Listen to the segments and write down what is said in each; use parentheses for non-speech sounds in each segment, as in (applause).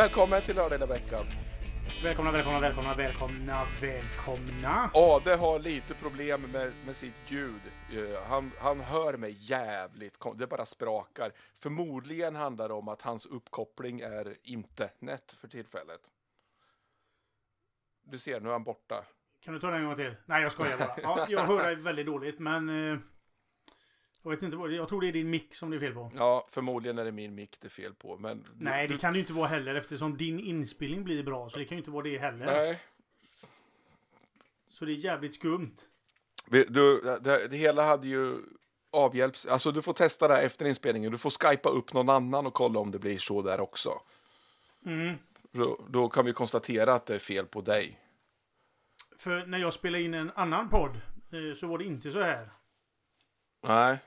Välkommen till lördag hela veckan. Välkomna, välkomna, välkomna, välkomna, välkomna. Ade har lite problem med, med sitt ljud. Eh, Han, han hör mig jävligt kon- Det bara sprakar. Förmodligen handlar det om att hans uppkoppling är internet för tillfället. Du ser, nu är han borta. Kan du ta den en gång till? Nej, jag skojar bara. Ja, jag hör dig väldigt dåligt, men... Eh, jag vet inte vad Jag tror det är din mick som det är fel på. Ja, förmodligen är det min mick det är fel på. Men Nej, det du, kan det ju inte vara heller eftersom din inspelning blir bra. Så det kan ju inte vara det heller. Nej, Så det är jävligt skumt. Du, det, det hela hade ju avhjälpts. Alltså du får testa det här efter inspelningen. Du får skypa upp någon annan och kolla om det blir så där också. Mm. Då, då kan vi konstatera att det är fel på dig. För när jag spelade in en annan podd eh, så var det inte så här. Nej,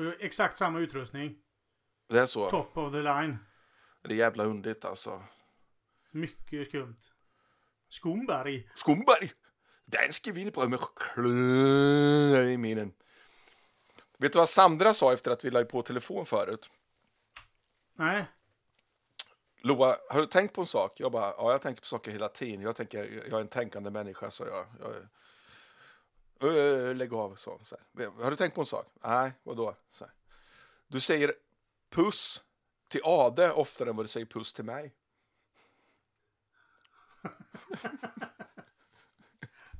Och exakt samma utrustning. det är så. Top of the line. Det är jävla undigt alltså. Mycket skumt. Ska vi in på med klö i minen. Vet du vad Sandra sa efter att vi la på telefon förut? Nej. Loa, har du tänkt på en sak? Jag bara, ja, jag tänker på saker hela tiden. Jag, tänker, jag är en tänkande människa, så jag. jag lägg av, så, så här. Har du tänkt på en sak? Nej, vadå? Så här. Du säger puss till Ade oftare än vad du säger puss till mig. (laughs)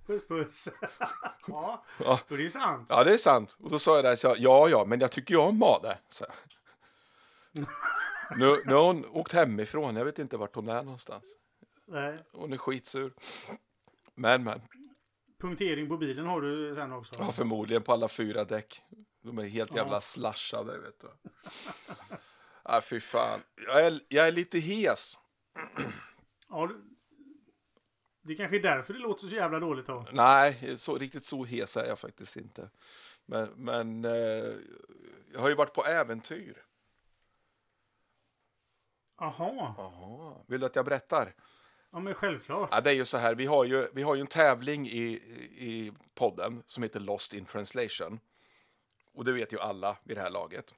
Puss puss. (laughs) ja, Ja. det är sant. Ja, det är sant. Och då sa jag där, så jag, ja, ja, men jag tycker ju om Ade. Så. (laughs) Nu, nu har hon åkt hemifrån. Jag vet inte vart hon är någonstans. Nej. Hon är skitsur. Men, men. Punktering på bilen har du sen också. Ja, förmodligen på alla fyra däck. De är helt jävla Ja. slashade, vet du. (laughs) Ja, fy fan. Jag är, jag är lite hes. (clears throat) Ja, det kanske är därför det låter så jävla dåligt då. Nej, så, riktigt så hes är jag faktiskt inte. Men, men eh, jag har ju varit på äventyr. Jaha. Jaha. Vill du att jag berättar? Ja, men självklart. Ja, det är ju så här, vi har ju, vi har ju en tävling i, i podden som heter Lost in translation. Och det vet ju alla vid det här laget.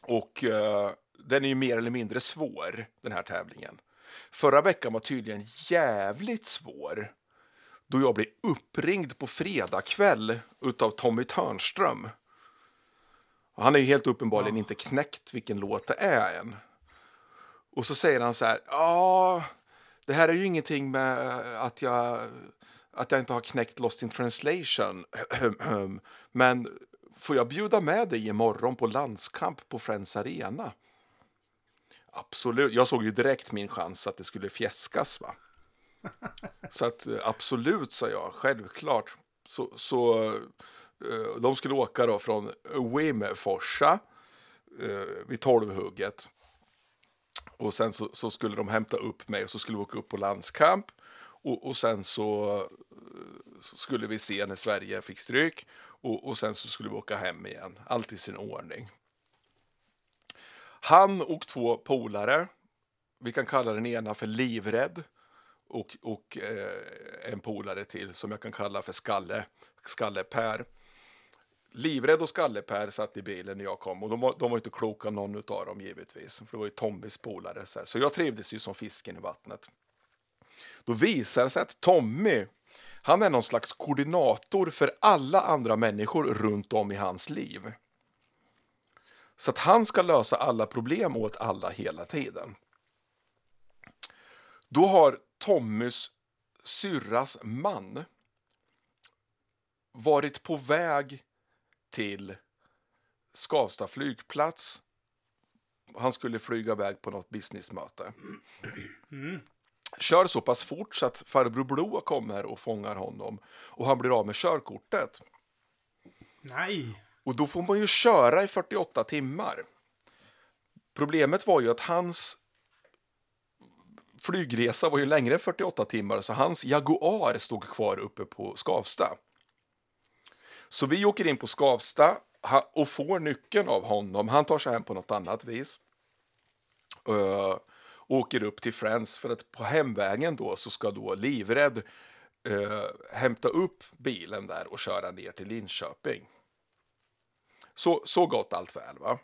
Och eh, den är ju mer eller mindre svår, den här tävlingen. Förra veckan var tydligen jävligt svår. Då jag blev uppringd på fredag kväll utav Tommy Törnström. Och Han är ju helt uppenbarligen inte knäckt vilken låt det är än. Och så säger han så här, ja, det här är ju ingenting med att jag, att jag inte har knäckt Lost in translation. (clears throat) Men får jag bjuda med dig imorgon på landskamp på Friends Arena? Absolut. Jag såg ju direkt min chans att det skulle fjäskas. Va? (laughs) Så att eh, absolut, sa jag. Självklart. Så, så eh, de skulle åka då från Wimforsa eh, vid tolvhugget. Och sen så, så skulle de hämta upp mig och så skulle vi åka upp på landskamp. Och, och sen så, så skulle vi se när Sverige fick stryk. Och, och sen så skulle vi åka hem igen. Allt i sin ordning. Han och två polare, vi kan kalla den ena för Livrädd och, och eh, en polare till som jag kan kalla för Skalle, Skalle-Per. Livrädd och Skalle-Per satt i bilen när jag kom och de var, de var inte kloka någon av dem givetvis. För det var ju Tommys polare. Så, så jag trivdes ju som fisken i vattnet. Då visar det sig att Tommy, han är någon slags koordinator för alla andra människor runt om i hans liv. Så att han ska lösa alla problem åt alla hela tiden. Då har Tommys syrras man varit på väg till Skavsta flygplats. Han skulle flyga iväg på något businessmöte. Kör så pass fort så att farbror Blå kommer och fångar honom och han blir av med körkortet. Nej. Och då får man ju köra i 48 timmar. Problemet var ju att hans flygresa var ju längre än 48 timmar så hans Jaguar stod kvar uppe på Skavsta. Så vi åker in på Skavsta och får nyckeln av honom. Han tar sig hem på något annat vis. Uh, åker upp till Friends för att på hemvägen då så ska då livrädd uh, eh, hämta upp bilen där och köra ner till Linköping. Så, så gott allt väl. Va?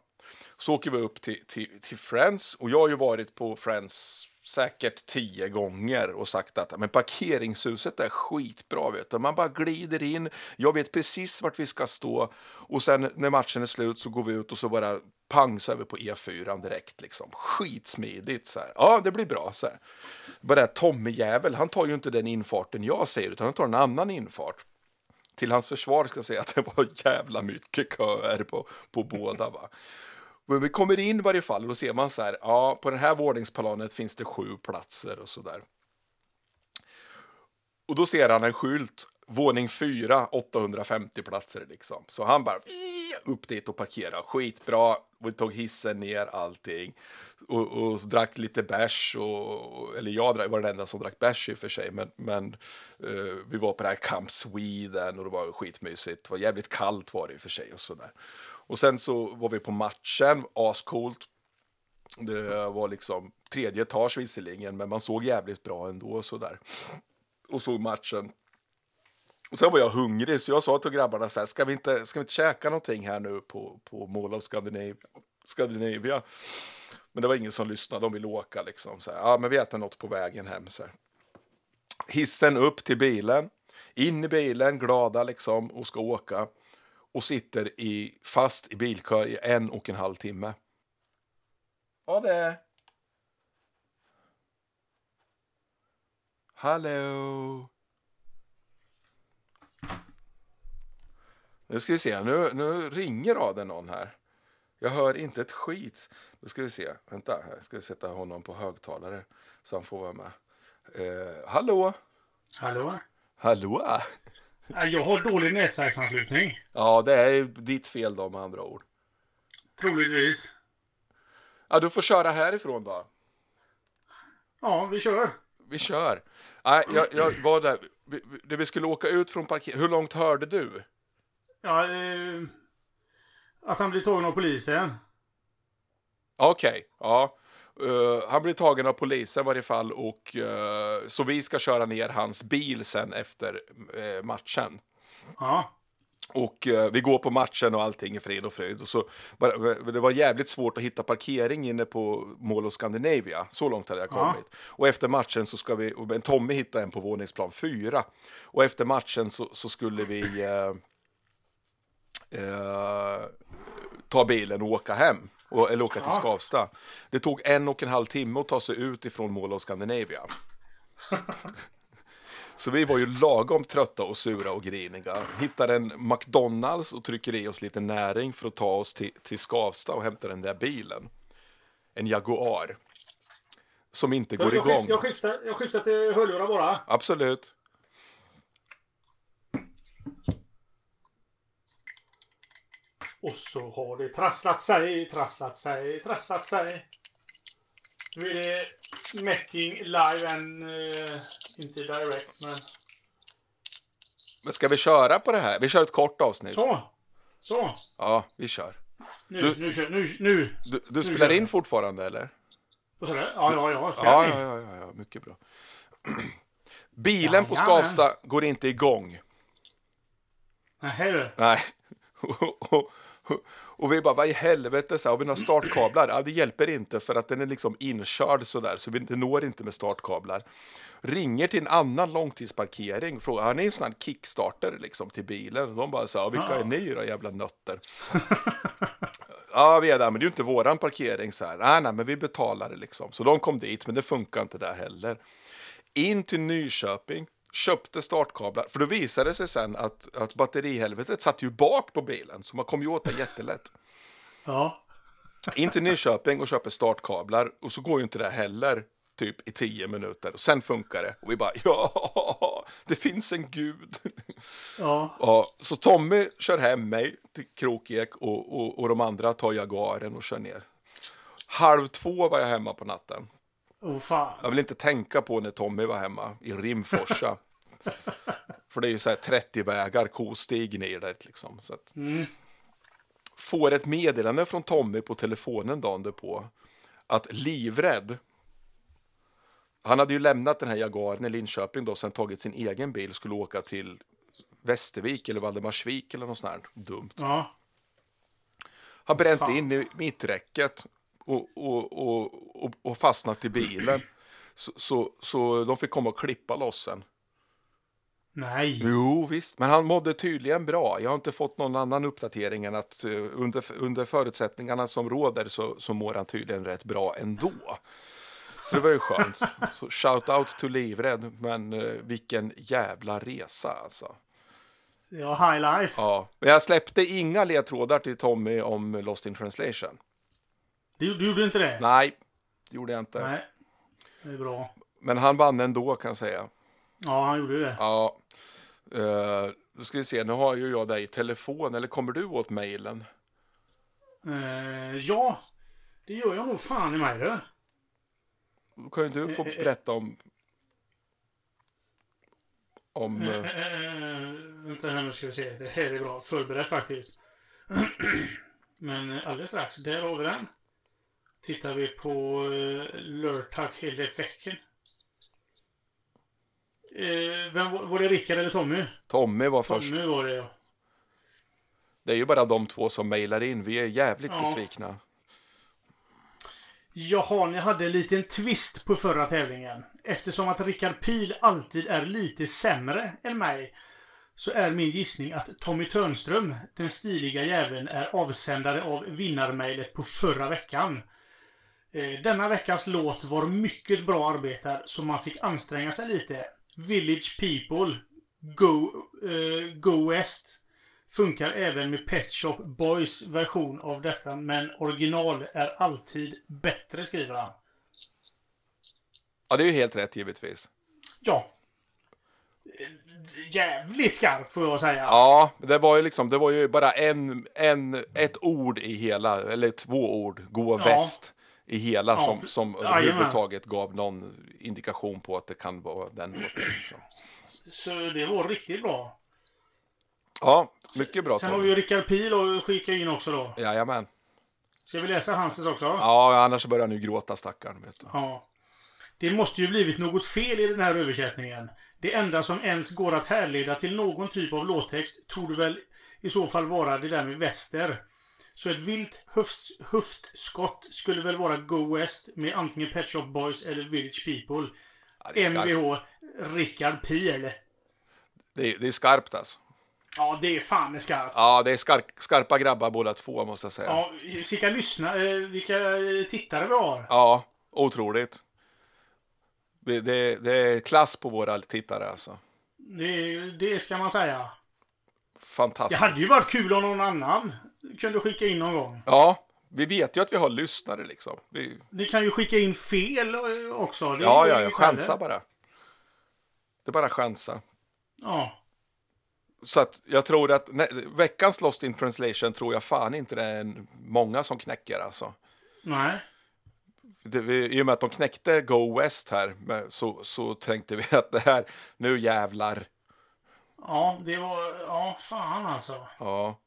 Så åker vi upp till, till, till Friends och jag har ju varit på Friends säkert tio gånger och sagt att men parkeringshuset är skitbra. Vet du. Man bara glider in, jag vet precis vart vi ska stå och sen när matchen är slut så går vi ut och så bara pang så är vi på E4 direkt. Liksom. Skitsmidigt. Så här. Ja, det blir bra. Så här. Bara Tommy jävel, han tar ju inte den infarten jag säger utan han tar en annan infart. Till hans försvar ska jag säga att det var jävla mycket köer på, på båda. Va? Men vi kommer in i varje fall och då ser man så här, ja, på det här våningsplanet finns det sju platser och så där. Och då ser han en skylt, våning 4, 850 platser liksom. Så han bara upp dit och parkera, skitbra. Vi tog hissen ner allting och, och drack lite bärs. Och, eller jag var den enda som drack bärs i och för sig, men, men uh, vi var på det här Camp Sweden och det var skitmysigt. Det var jävligt kallt var det i och för sig och så där. Och sen så var vi på matchen, ascoolt. Det var liksom tredje etage visserligen, men man såg jävligt bra ändå så där. Och såg matchen. Och sen var jag hungrig, så jag sa till grabbarna så här, ska vi inte, ska vi inte käka någonting här nu på, på Mall of Scandinavia? Scandinavia? Men det var ingen som lyssnade, de ville åka liksom. Så här, ja, men vi äter något på vägen hem. Så här. Hissen upp till bilen, in i bilen, glada liksom, och ska åka och sitter i, fast i bilkö i en och en halv timme. Ja, det... Hallå? Nu ska vi se, nu, nu ringer raden någon här. Jag hör inte ett skit. Nu ska vi se, vänta, jag ska sätta honom på högtalare så han får vara med. Eh, hallå? Hallå? Hallå? Jag har dålig nätverksanslutning. Ja, det är ditt fel då med andra ord. Troligtvis. Ja, du får köra härifrån då. Ja, vi kör. Vi kör. Nej, jag, jag var där. När vi skulle åka ut från parkeringen. Hur långt hörde du? Ja, eh, att han blir tagen av polisen. Okej, okay, ja. Uh, han blir tagen av polisen i varje fall och uh, så vi ska köra ner hans bil sen efter uh, matchen. Ja. Och vi går på matchen och allting är frid och fröjd. Och så, bara, det var jävligt svårt att hitta parkering inne på Mall of Scandinavia. Så långt hade jag kommit. Ja. Och efter matchen så ska vi, och Tommy hittade en på våningsplan 4. Och efter matchen så, så skulle vi ta bilen och åka hem. Och, eller åka till Skavsta. Det tog en och en halv timme att ta sig ut ifrån Mall of Scandinavia. (laughs) Så vi var ju lagom trötta och sura och griniga. Hittar en McDonalds och trycker i oss lite näring för att ta oss till, till Skavsta och hämta den där bilen. En Jaguar. Som inte går jag, igång. Jag skiftar, jag skiftar till hörlurar bara. Absolut. Och så har det trasslat sig, trasslat sig, trasslat sig. Nu är det Mecking live and uh, inte direct men... Men ska vi köra på det här? Vi kör ett kort avsnitt. Så. Så. Ja, vi kör. Nu, du, nu, kör, nu, nu. Du, du spelar in fortfarande eller? Vad sa du? Ja, ja, ja. Ja, ja, ja, ja, ja, mycket bra. (clears throat) Bilen ja, på Skavsta går inte igång. Nej, du. Nej. (laughs) Och vi bara, vad i helvete, så här, har vi några startkablar? Ja, det hjälper inte för att den är liksom inkörd så där, så vi når inte med startkablar. Ringer till en annan långtidsparkering och frågar, har ni en sån här kickstarter liksom till bilen? Och de bara så här, vilka är ni då jävla nötter? (laughs) ja, vi är där, men det är ju inte våran parkering så här. Nej, nej, men vi betalar det liksom. Så de kom dit, men det funkar inte där heller. In till Nyköping, köpte startkablar. För då visade det sig sen att, att batterihelvetet satt ju bak på bilen, så man kom ju åt det jättelätt. (laughs) Ja. In till Nyköping och köper startkablar och så går ju inte det heller typ i tio minuter och sen funkar det. Och vi bara (laughs) ja, det finns en gud. (laughs) Ja. ja så Tommy kör hem mig till Krokek och, och, och de andra tar Jaguaren och kör ner. Halv två var jag hemma på natten. Oh. Jag vill inte tänka på när Tommy var hemma i Rimforsa. För det är ju så här 30 vägar, kostig ner där liksom. Så att... mm. Får ett meddelande från Tommy på telefonen dagen på att livrädd. Han hade ju lämnat den här Jaguaren i Linköping då, sen tagit sin egen bil, skulle åka till Västervik eller Valdemarsvik eller något sånt här dumt. Ja. har bränt Fan. in i mitträcket och, och, och, och, och fastnat i bilen. Så, så, så de fick komma och klippa loss sen. Nej. Jo, visst. Men han mådde tydligen bra. Jag har inte fått någon annan uppdatering än att eh, under, under förutsättningarna som råder så, så mår han tydligen rätt bra ändå. Så det var ju skönt. Så shout out to Livrädd, men eh, vilken jävla resa alltså. Ja, high life. Ja, men jag släppte inga ledtrådar till Tommy om Lost in translation. Du, du gjorde inte det? Nej, det gjorde jag inte. Nej. Det är bra. Men han vann ändå kan jag säga. Ja, han gjorde det. Ja, uh, då ska vi se, nu har ju jag dig i telefon, eller kommer du åt mejlen? Eh, ja, det gör jag nog fan i mig du. Då kan ju du få berätta om... Om... eh, Eh, vänta här nu ska vi se. Det här är bra. Förberett faktiskt. (clears throat) Men eh, alldeles strax, där har vi den. Tittar vi på uh, Lurtak Hillefäcken. Eh, vem var, det Rickard eller Tommy? Tommy var först. Tommy var det ja. Det är ju bara de två som mejlar in. Vi är jävligt Ja. besvikna. Jaha, ni hade en liten twist på förra tävlingen. Eftersom att Rickard Pil alltid är lite sämre än mig så är min gissning att Tommy Törnström, den stiliga jäveln, är avsändare av vinnarmejlet på förra veckan. Eh, Denna veckas låt var mycket bra arbetad så man fick anstränga sig lite. Village People, Go, eh, Go West funkar även med Pet Shop Boys version av detta men original är alltid bättre skriver han. Ja, det är ju helt rätt givetvis. Ja. Jävligt skarpt får jag säga. Ja, det var ju liksom, det var ju bara en, en, ett ord i hela, eller två ord, gå Ja. väst i hela Ja, som, som jajamän. överhuvudtaget gav någon indikation på att det kan vara den (clears throat) låten. Liksom. Så det var riktigt bra. Ja, mycket bra Sen har vi ju Rickard Pil och skicka in också då. Jajamän. Ska vi läsa hans också? Ja, annars börjar han ju gråta stackaren. Vet du. Ja. Det måste ju blivit något fel i den här översättningen. Det enda som ens går att härleda till någon typ av låttext torde väl i så fall vara det där med väster. Så ett vilt höft, höftskott skulle väl vara Go West med antingen Pet Shop Boys eller Village People. Ja, det, är. Mvh Rickard Pil. Det, är, det är skarpt alltså. Ja, det är fan med skarpt. Ja, det är skarp, skarpa grabbar båda två måste jag säga. Ja, vilka lyssna, eh, vilka tittare vi har. Ja, otroligt. Det, det, det är klass på våra tittare alltså. Det, det ska man säga. Det Fantastiskt. hade ju varit kul om någon annan kunde skicka in någon gång. Ja, vi vet ju att vi har lyssnare liksom. Vi, Ni kan ju skicka in fel eh, också. Det ja, ja, ja, chansa bara. Det är bara chansa. Ja. Så att jag tror att nej, veckans Lost in translation tror jag fan inte det är många som knäcker alltså. Nej. Det, I och med att de knäckte Go West här så, så tänkte vi att det här, nu jävlar. Ja, det var... Ja, fan alltså. Ja.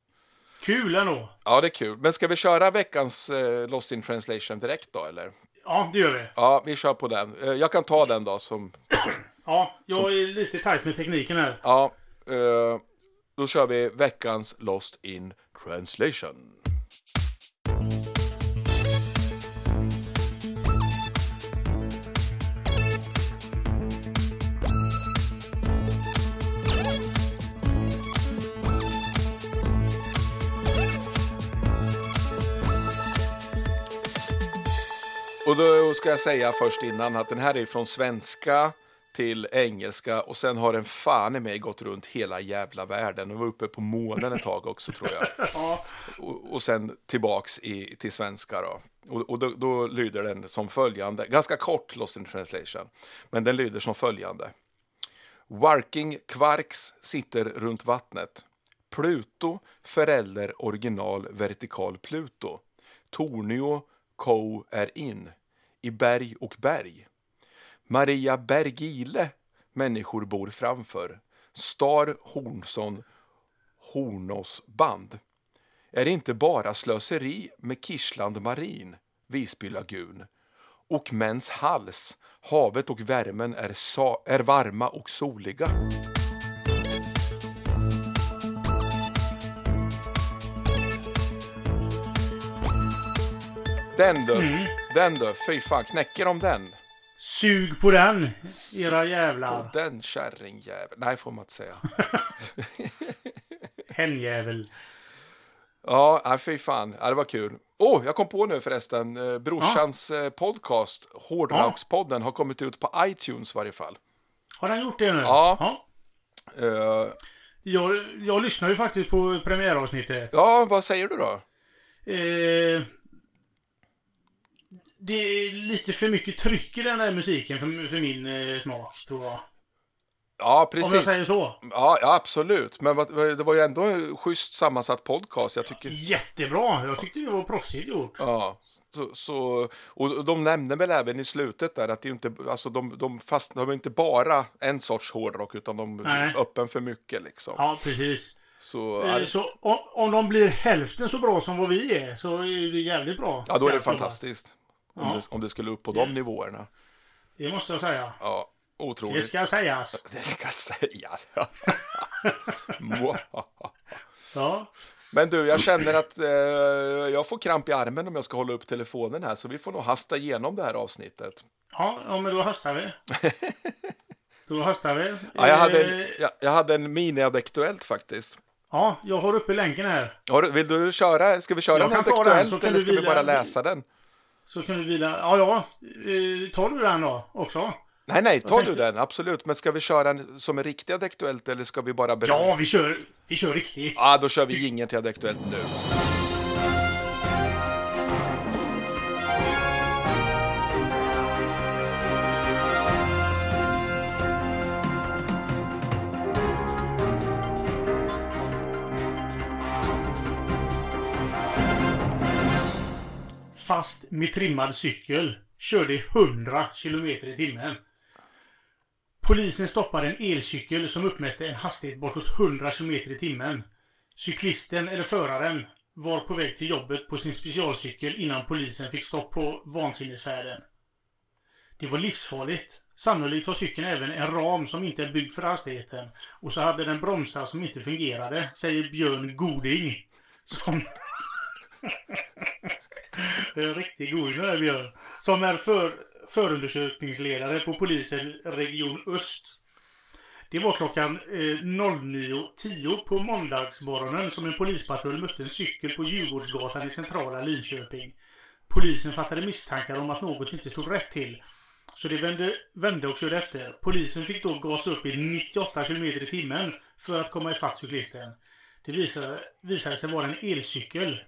Kul ändå. ja, det är kul. Men ska vi köra veckans eh, Lost in translation direkt då eller? Ja, det gör vi. Ja, vi kör på den. Eh, jag kan ta den då som, (clears throat) Ja, jag är lite tajt med tekniken här. ja. Eh, då kör vi veckans Lost in translation. Och då ska jag säga först innan att den här är från svenska till engelska och sen har den fan i mig gått runt hela jävla världen. och var uppe på månen ett tag också tror jag. (laughs) Ja, Och, och sen tillbaks i, till svenska då. Och, och då, då lyder den som följande, ganska kort Lost in translation, men den lyder som följande. Working Quarks sitter runt vattnet. Pluto, förälder original vertikal Pluto. Tornio, Co är in. I berg och berg. Maria Bergile, människor bor framför. Star Hornsson, Hornås band. Är det inte bara slöseri med Kirsland Marin, Visby lagun? Och mäns hals, havet och värmen är, sa- är varma och soliga. Den du, den du, fy fan, knäcker de den? Sug på den, era jävlar. Och den kärringjävel. Nej, får man inte säga. (laughs) Hennjävel. Ja, fy fan. Ja, det var kul. Åh, oh, jag kom på nu förresten. Eh, brorsans eh, podcast, Hårdrockspodden, har kommit ut på iTunes i varje fall. Har den gjort det nu? Ja. Eh, Jag, jag lyssnar ju faktiskt på premiäravsnittet. ja, vad säger du då? Eh, det är lite för mycket tryck i den där musiken för, för min eh, smak, tror jag. Ja, Om jag precis. säger så. Ja, ja, absolut. Men det var ju ändå en schysst sammansatt podcast. Jag tycker... Jättebra. Jag tyckte det var proffsigt gjort. Ja. Så, så, och de nämnde väl även i slutet där att det inte, alltså de, de, fast, de är inte bara en sorts hårdrock utan de Nej. är öppen för mycket liksom. Ja, precis. Så, Eh, Så om, om de blir hälften så bra som vad vi är så är det jävligt bra. ja, då är det Säger fantastiskt. Om, Ja. det, om det skulle upp på de nivåerna. Det måste jag säga. Ja, Det otroligt. ska sägas. Det ska sägas. (laughs) (laughs) Ja. Men du, jag känner att eh, jag får kramp i armen om jag ska hålla upp telefonen här, så vi får nog hasta igenom det här avsnittet. Ja, ja men då hastar vi. (laughs) Då hastar vi. Ja, jag, hade Eh, en, jag, jag hade en mini-adektuellt faktiskt. ja, jag har uppe länken här. Har Vill du köra? Ska vi köra Jag aktuellt kan eller ska vi bara läsa den? Så kan du vila. Ja, ja. Eh, tar du den då också? Nej, nej, ta tänkte- du den, absolut. Men ska vi köra en som är riktig adektuellt eller ska vi bara... Ja, vi kör, vi kör riktigt. Ja, då kör vi jingeln till adektuellt nu. Fast med trimmad cykel. Körde 100 km i timmen. Polisen stoppade en elcykel som uppmätte en hastighet bortåt 100 km i timmen. Cyklisten, eller föraren, var på väg till jobbet på sin specialcykel innan polisen fick stopp på vansinnesfärden. Det var livsfarligt. Sannolikt har cykeln även en ram som inte är byggd för hastigheten. Och så hade den bromsar som inte fungerade, säger Björn Goding. Som... (laughs) Det är en riktig goding det Björn. Som är för, förundersökningsledare på polisen Region Öst. Det var klockan eh, 09.10 på måndagsmorgonen som en polispatrull mötte en cykel på Djurgårdsgatan i centrala Linköping. Polisen fattade misstankar om att något inte stod rätt till. Så de vände, vände och körde efter. Polisen fick då gasa upp i 98 km i timmen för att komma ifatt cyklisten. Det visade, visade sig vara en elcykel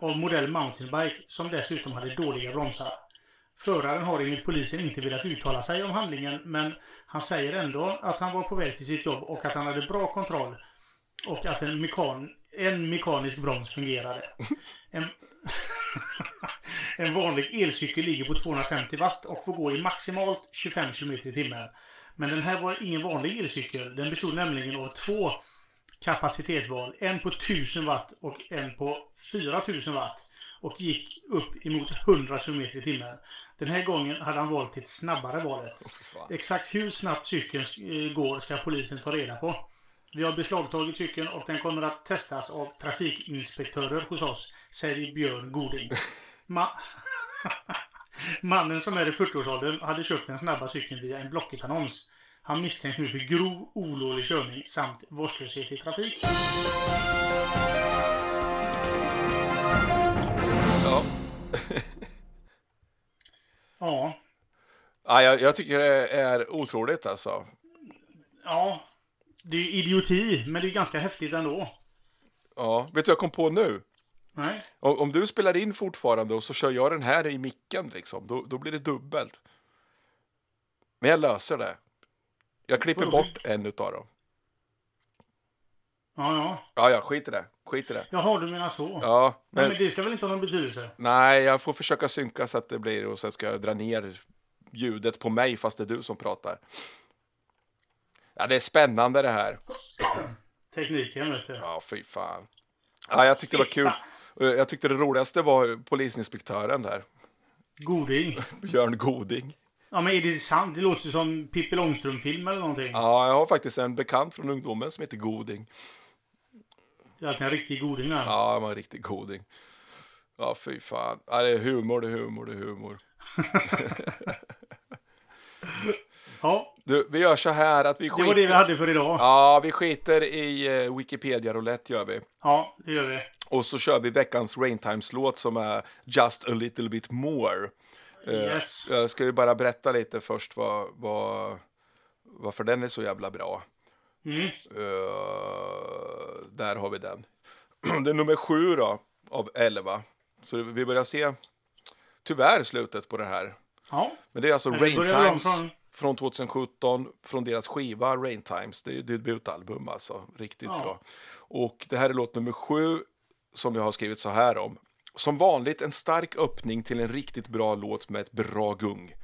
av modell mountainbike som dessutom hade dåliga bromsar. Föraren har enligt polisen inte velat uttala sig om handlingen men han säger ändå att han var på väg till sitt jobb och att han hade bra kontroll och att en, mekan, en mekanisk broms fungerade. En, (laughs) en vanlig elcykel ligger på 250 watt och får gå i maximalt 25 km i timmen. Men den här var ingen vanlig elcykel. Den bestod nämligen av två kapacitetsval. En på 1000 watt och en på 4000 watt. Och gick upp emot 100 km i timmen. Den här gången hade han valt det snabbare valet. Fan. Exakt hur snabbt cykeln eh, går ska polisen ta reda på. Vi har beslagtagit cykeln och den kommer att testas av trafikinspektörer hos oss, säger Björn Goding. (laughs) Ma (laughs) Mannen som är i 40-årsåldern hade köpt den snabba cykeln via en Blocket-annons. Han misstänks nu för grov olovlig körning samt vårdslöshet i trafik. Ja. (laughs) Ja, Ja, jag, jag tycker det är otroligt alltså. ja. Det är idioti, men det är ganska häftigt ändå. Ja. Vet du vad jag kom på nu? Nej? Om, om du spelar in fortfarande och så kör jag den här i micken, liksom, då, då blir det dubbelt. Men jag löser det. Jag klipper bort en utav dem. Ja, ja. Ja, ja, skit i det. Skit i det. Jaha, du menar så? Ja, Nej, men, men det ska väl inte ha någon betydelse? nej, jag får försöka synka så att det blir och sen ska jag dra ner ljudet på mig fast det är du som pratar. Ja, det är spännande det här. Tekniken, vet du. Ja, fy fan. Ja, jag tyckte det var kul. Jag tyckte det roligaste var polisinspektören där, Goding. (laughs) Björn Goding. Ja, men är det sant? Det låter ju som Pippi Långstrump-film eller någonting. Ja, jag har faktiskt en bekant från ungdomen som heter Goding. Det är alltid en riktig goding där. Ja, han var en riktig goding. Ja, fy fan. Ja, det är humor, det är humor, det är humor. (laughs) Ja, Du, vi gör så här att vi det var det vi skiter... hade för idag. Ja, vi skiter i eh, Wikipedia roulette gör vi. Ja, det gör vi. Och så kör vi veckans Raintimes-låt som är Just a little bit more. Eh, Yes. Jag ska ju bara berätta lite först vad, vad, varför den är så jävla bra. Mm. Eh, där har vi den. (clears throat) Det är nummer sju då, av elva. Så vi börjar se, tyvärr, slutet på det här. Ja, Men det är alltså Men Rain Times från- från... 2017, från deras skiva Rain Times. Det är debutalbum alltså, riktigt Ja. bra. Och det här är låt nummer sju som jag har skrivit så här om. Som vanligt en stark öppning till en riktigt bra låt med ett bra gung.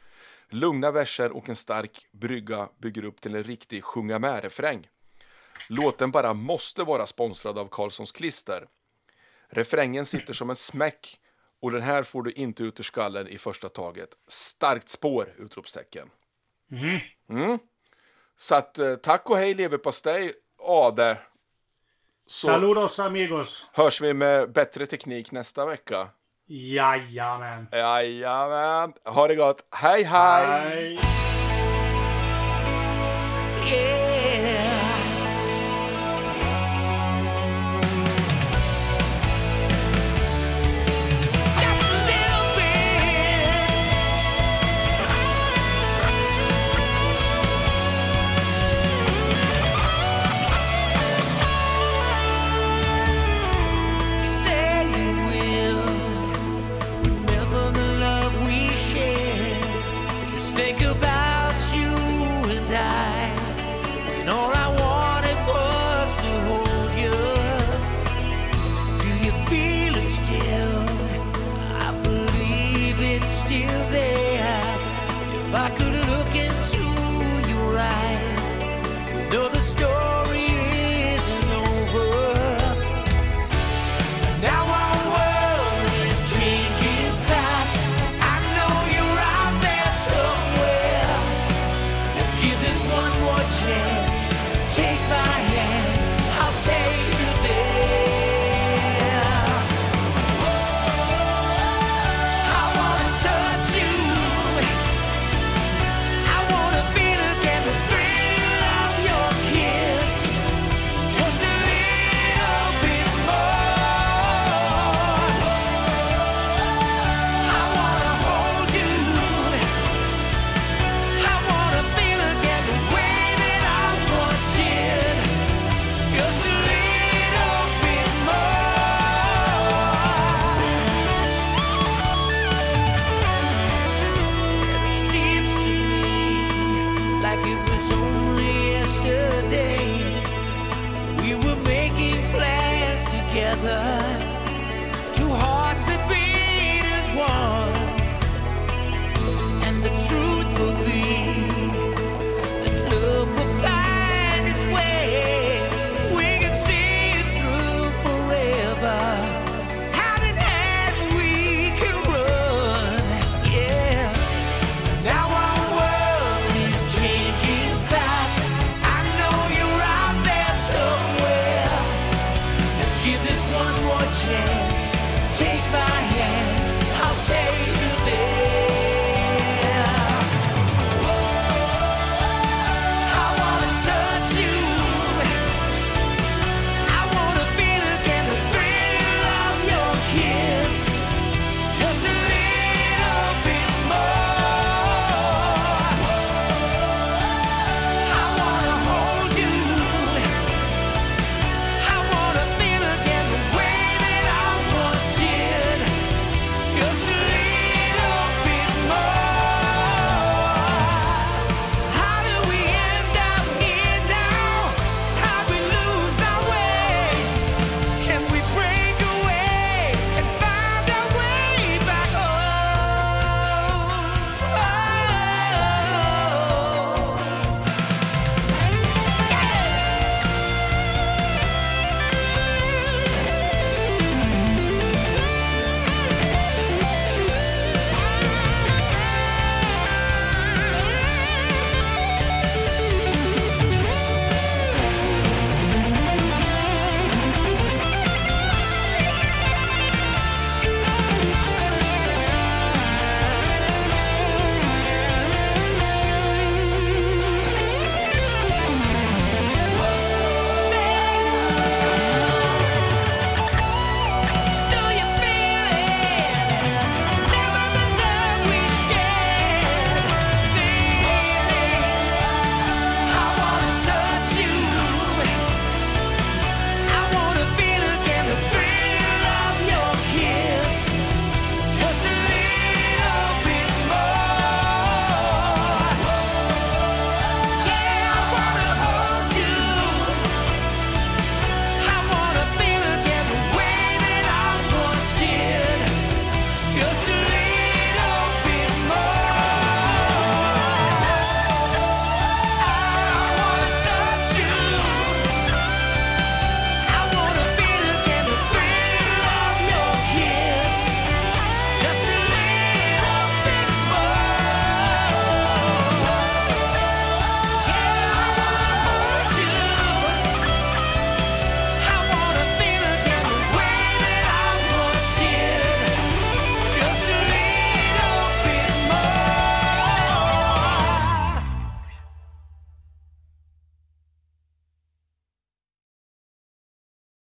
Lugna verser och en stark brygga bygger upp till en riktig sjunga med-refräng. Låten bara måste vara sponsrad av Carlssons Klister. Refrängen sitter som en smäck och den här får du inte ut ur skallen i första taget. Starkt spår! Utropstecken. Mm. Så att eh, tack och hej leverpastej, Ade. Så saludos amigos. hörs vi med bättre teknik nästa vecka. Jajamän. Jajamän. Ha det gott. hej! hej. Hej.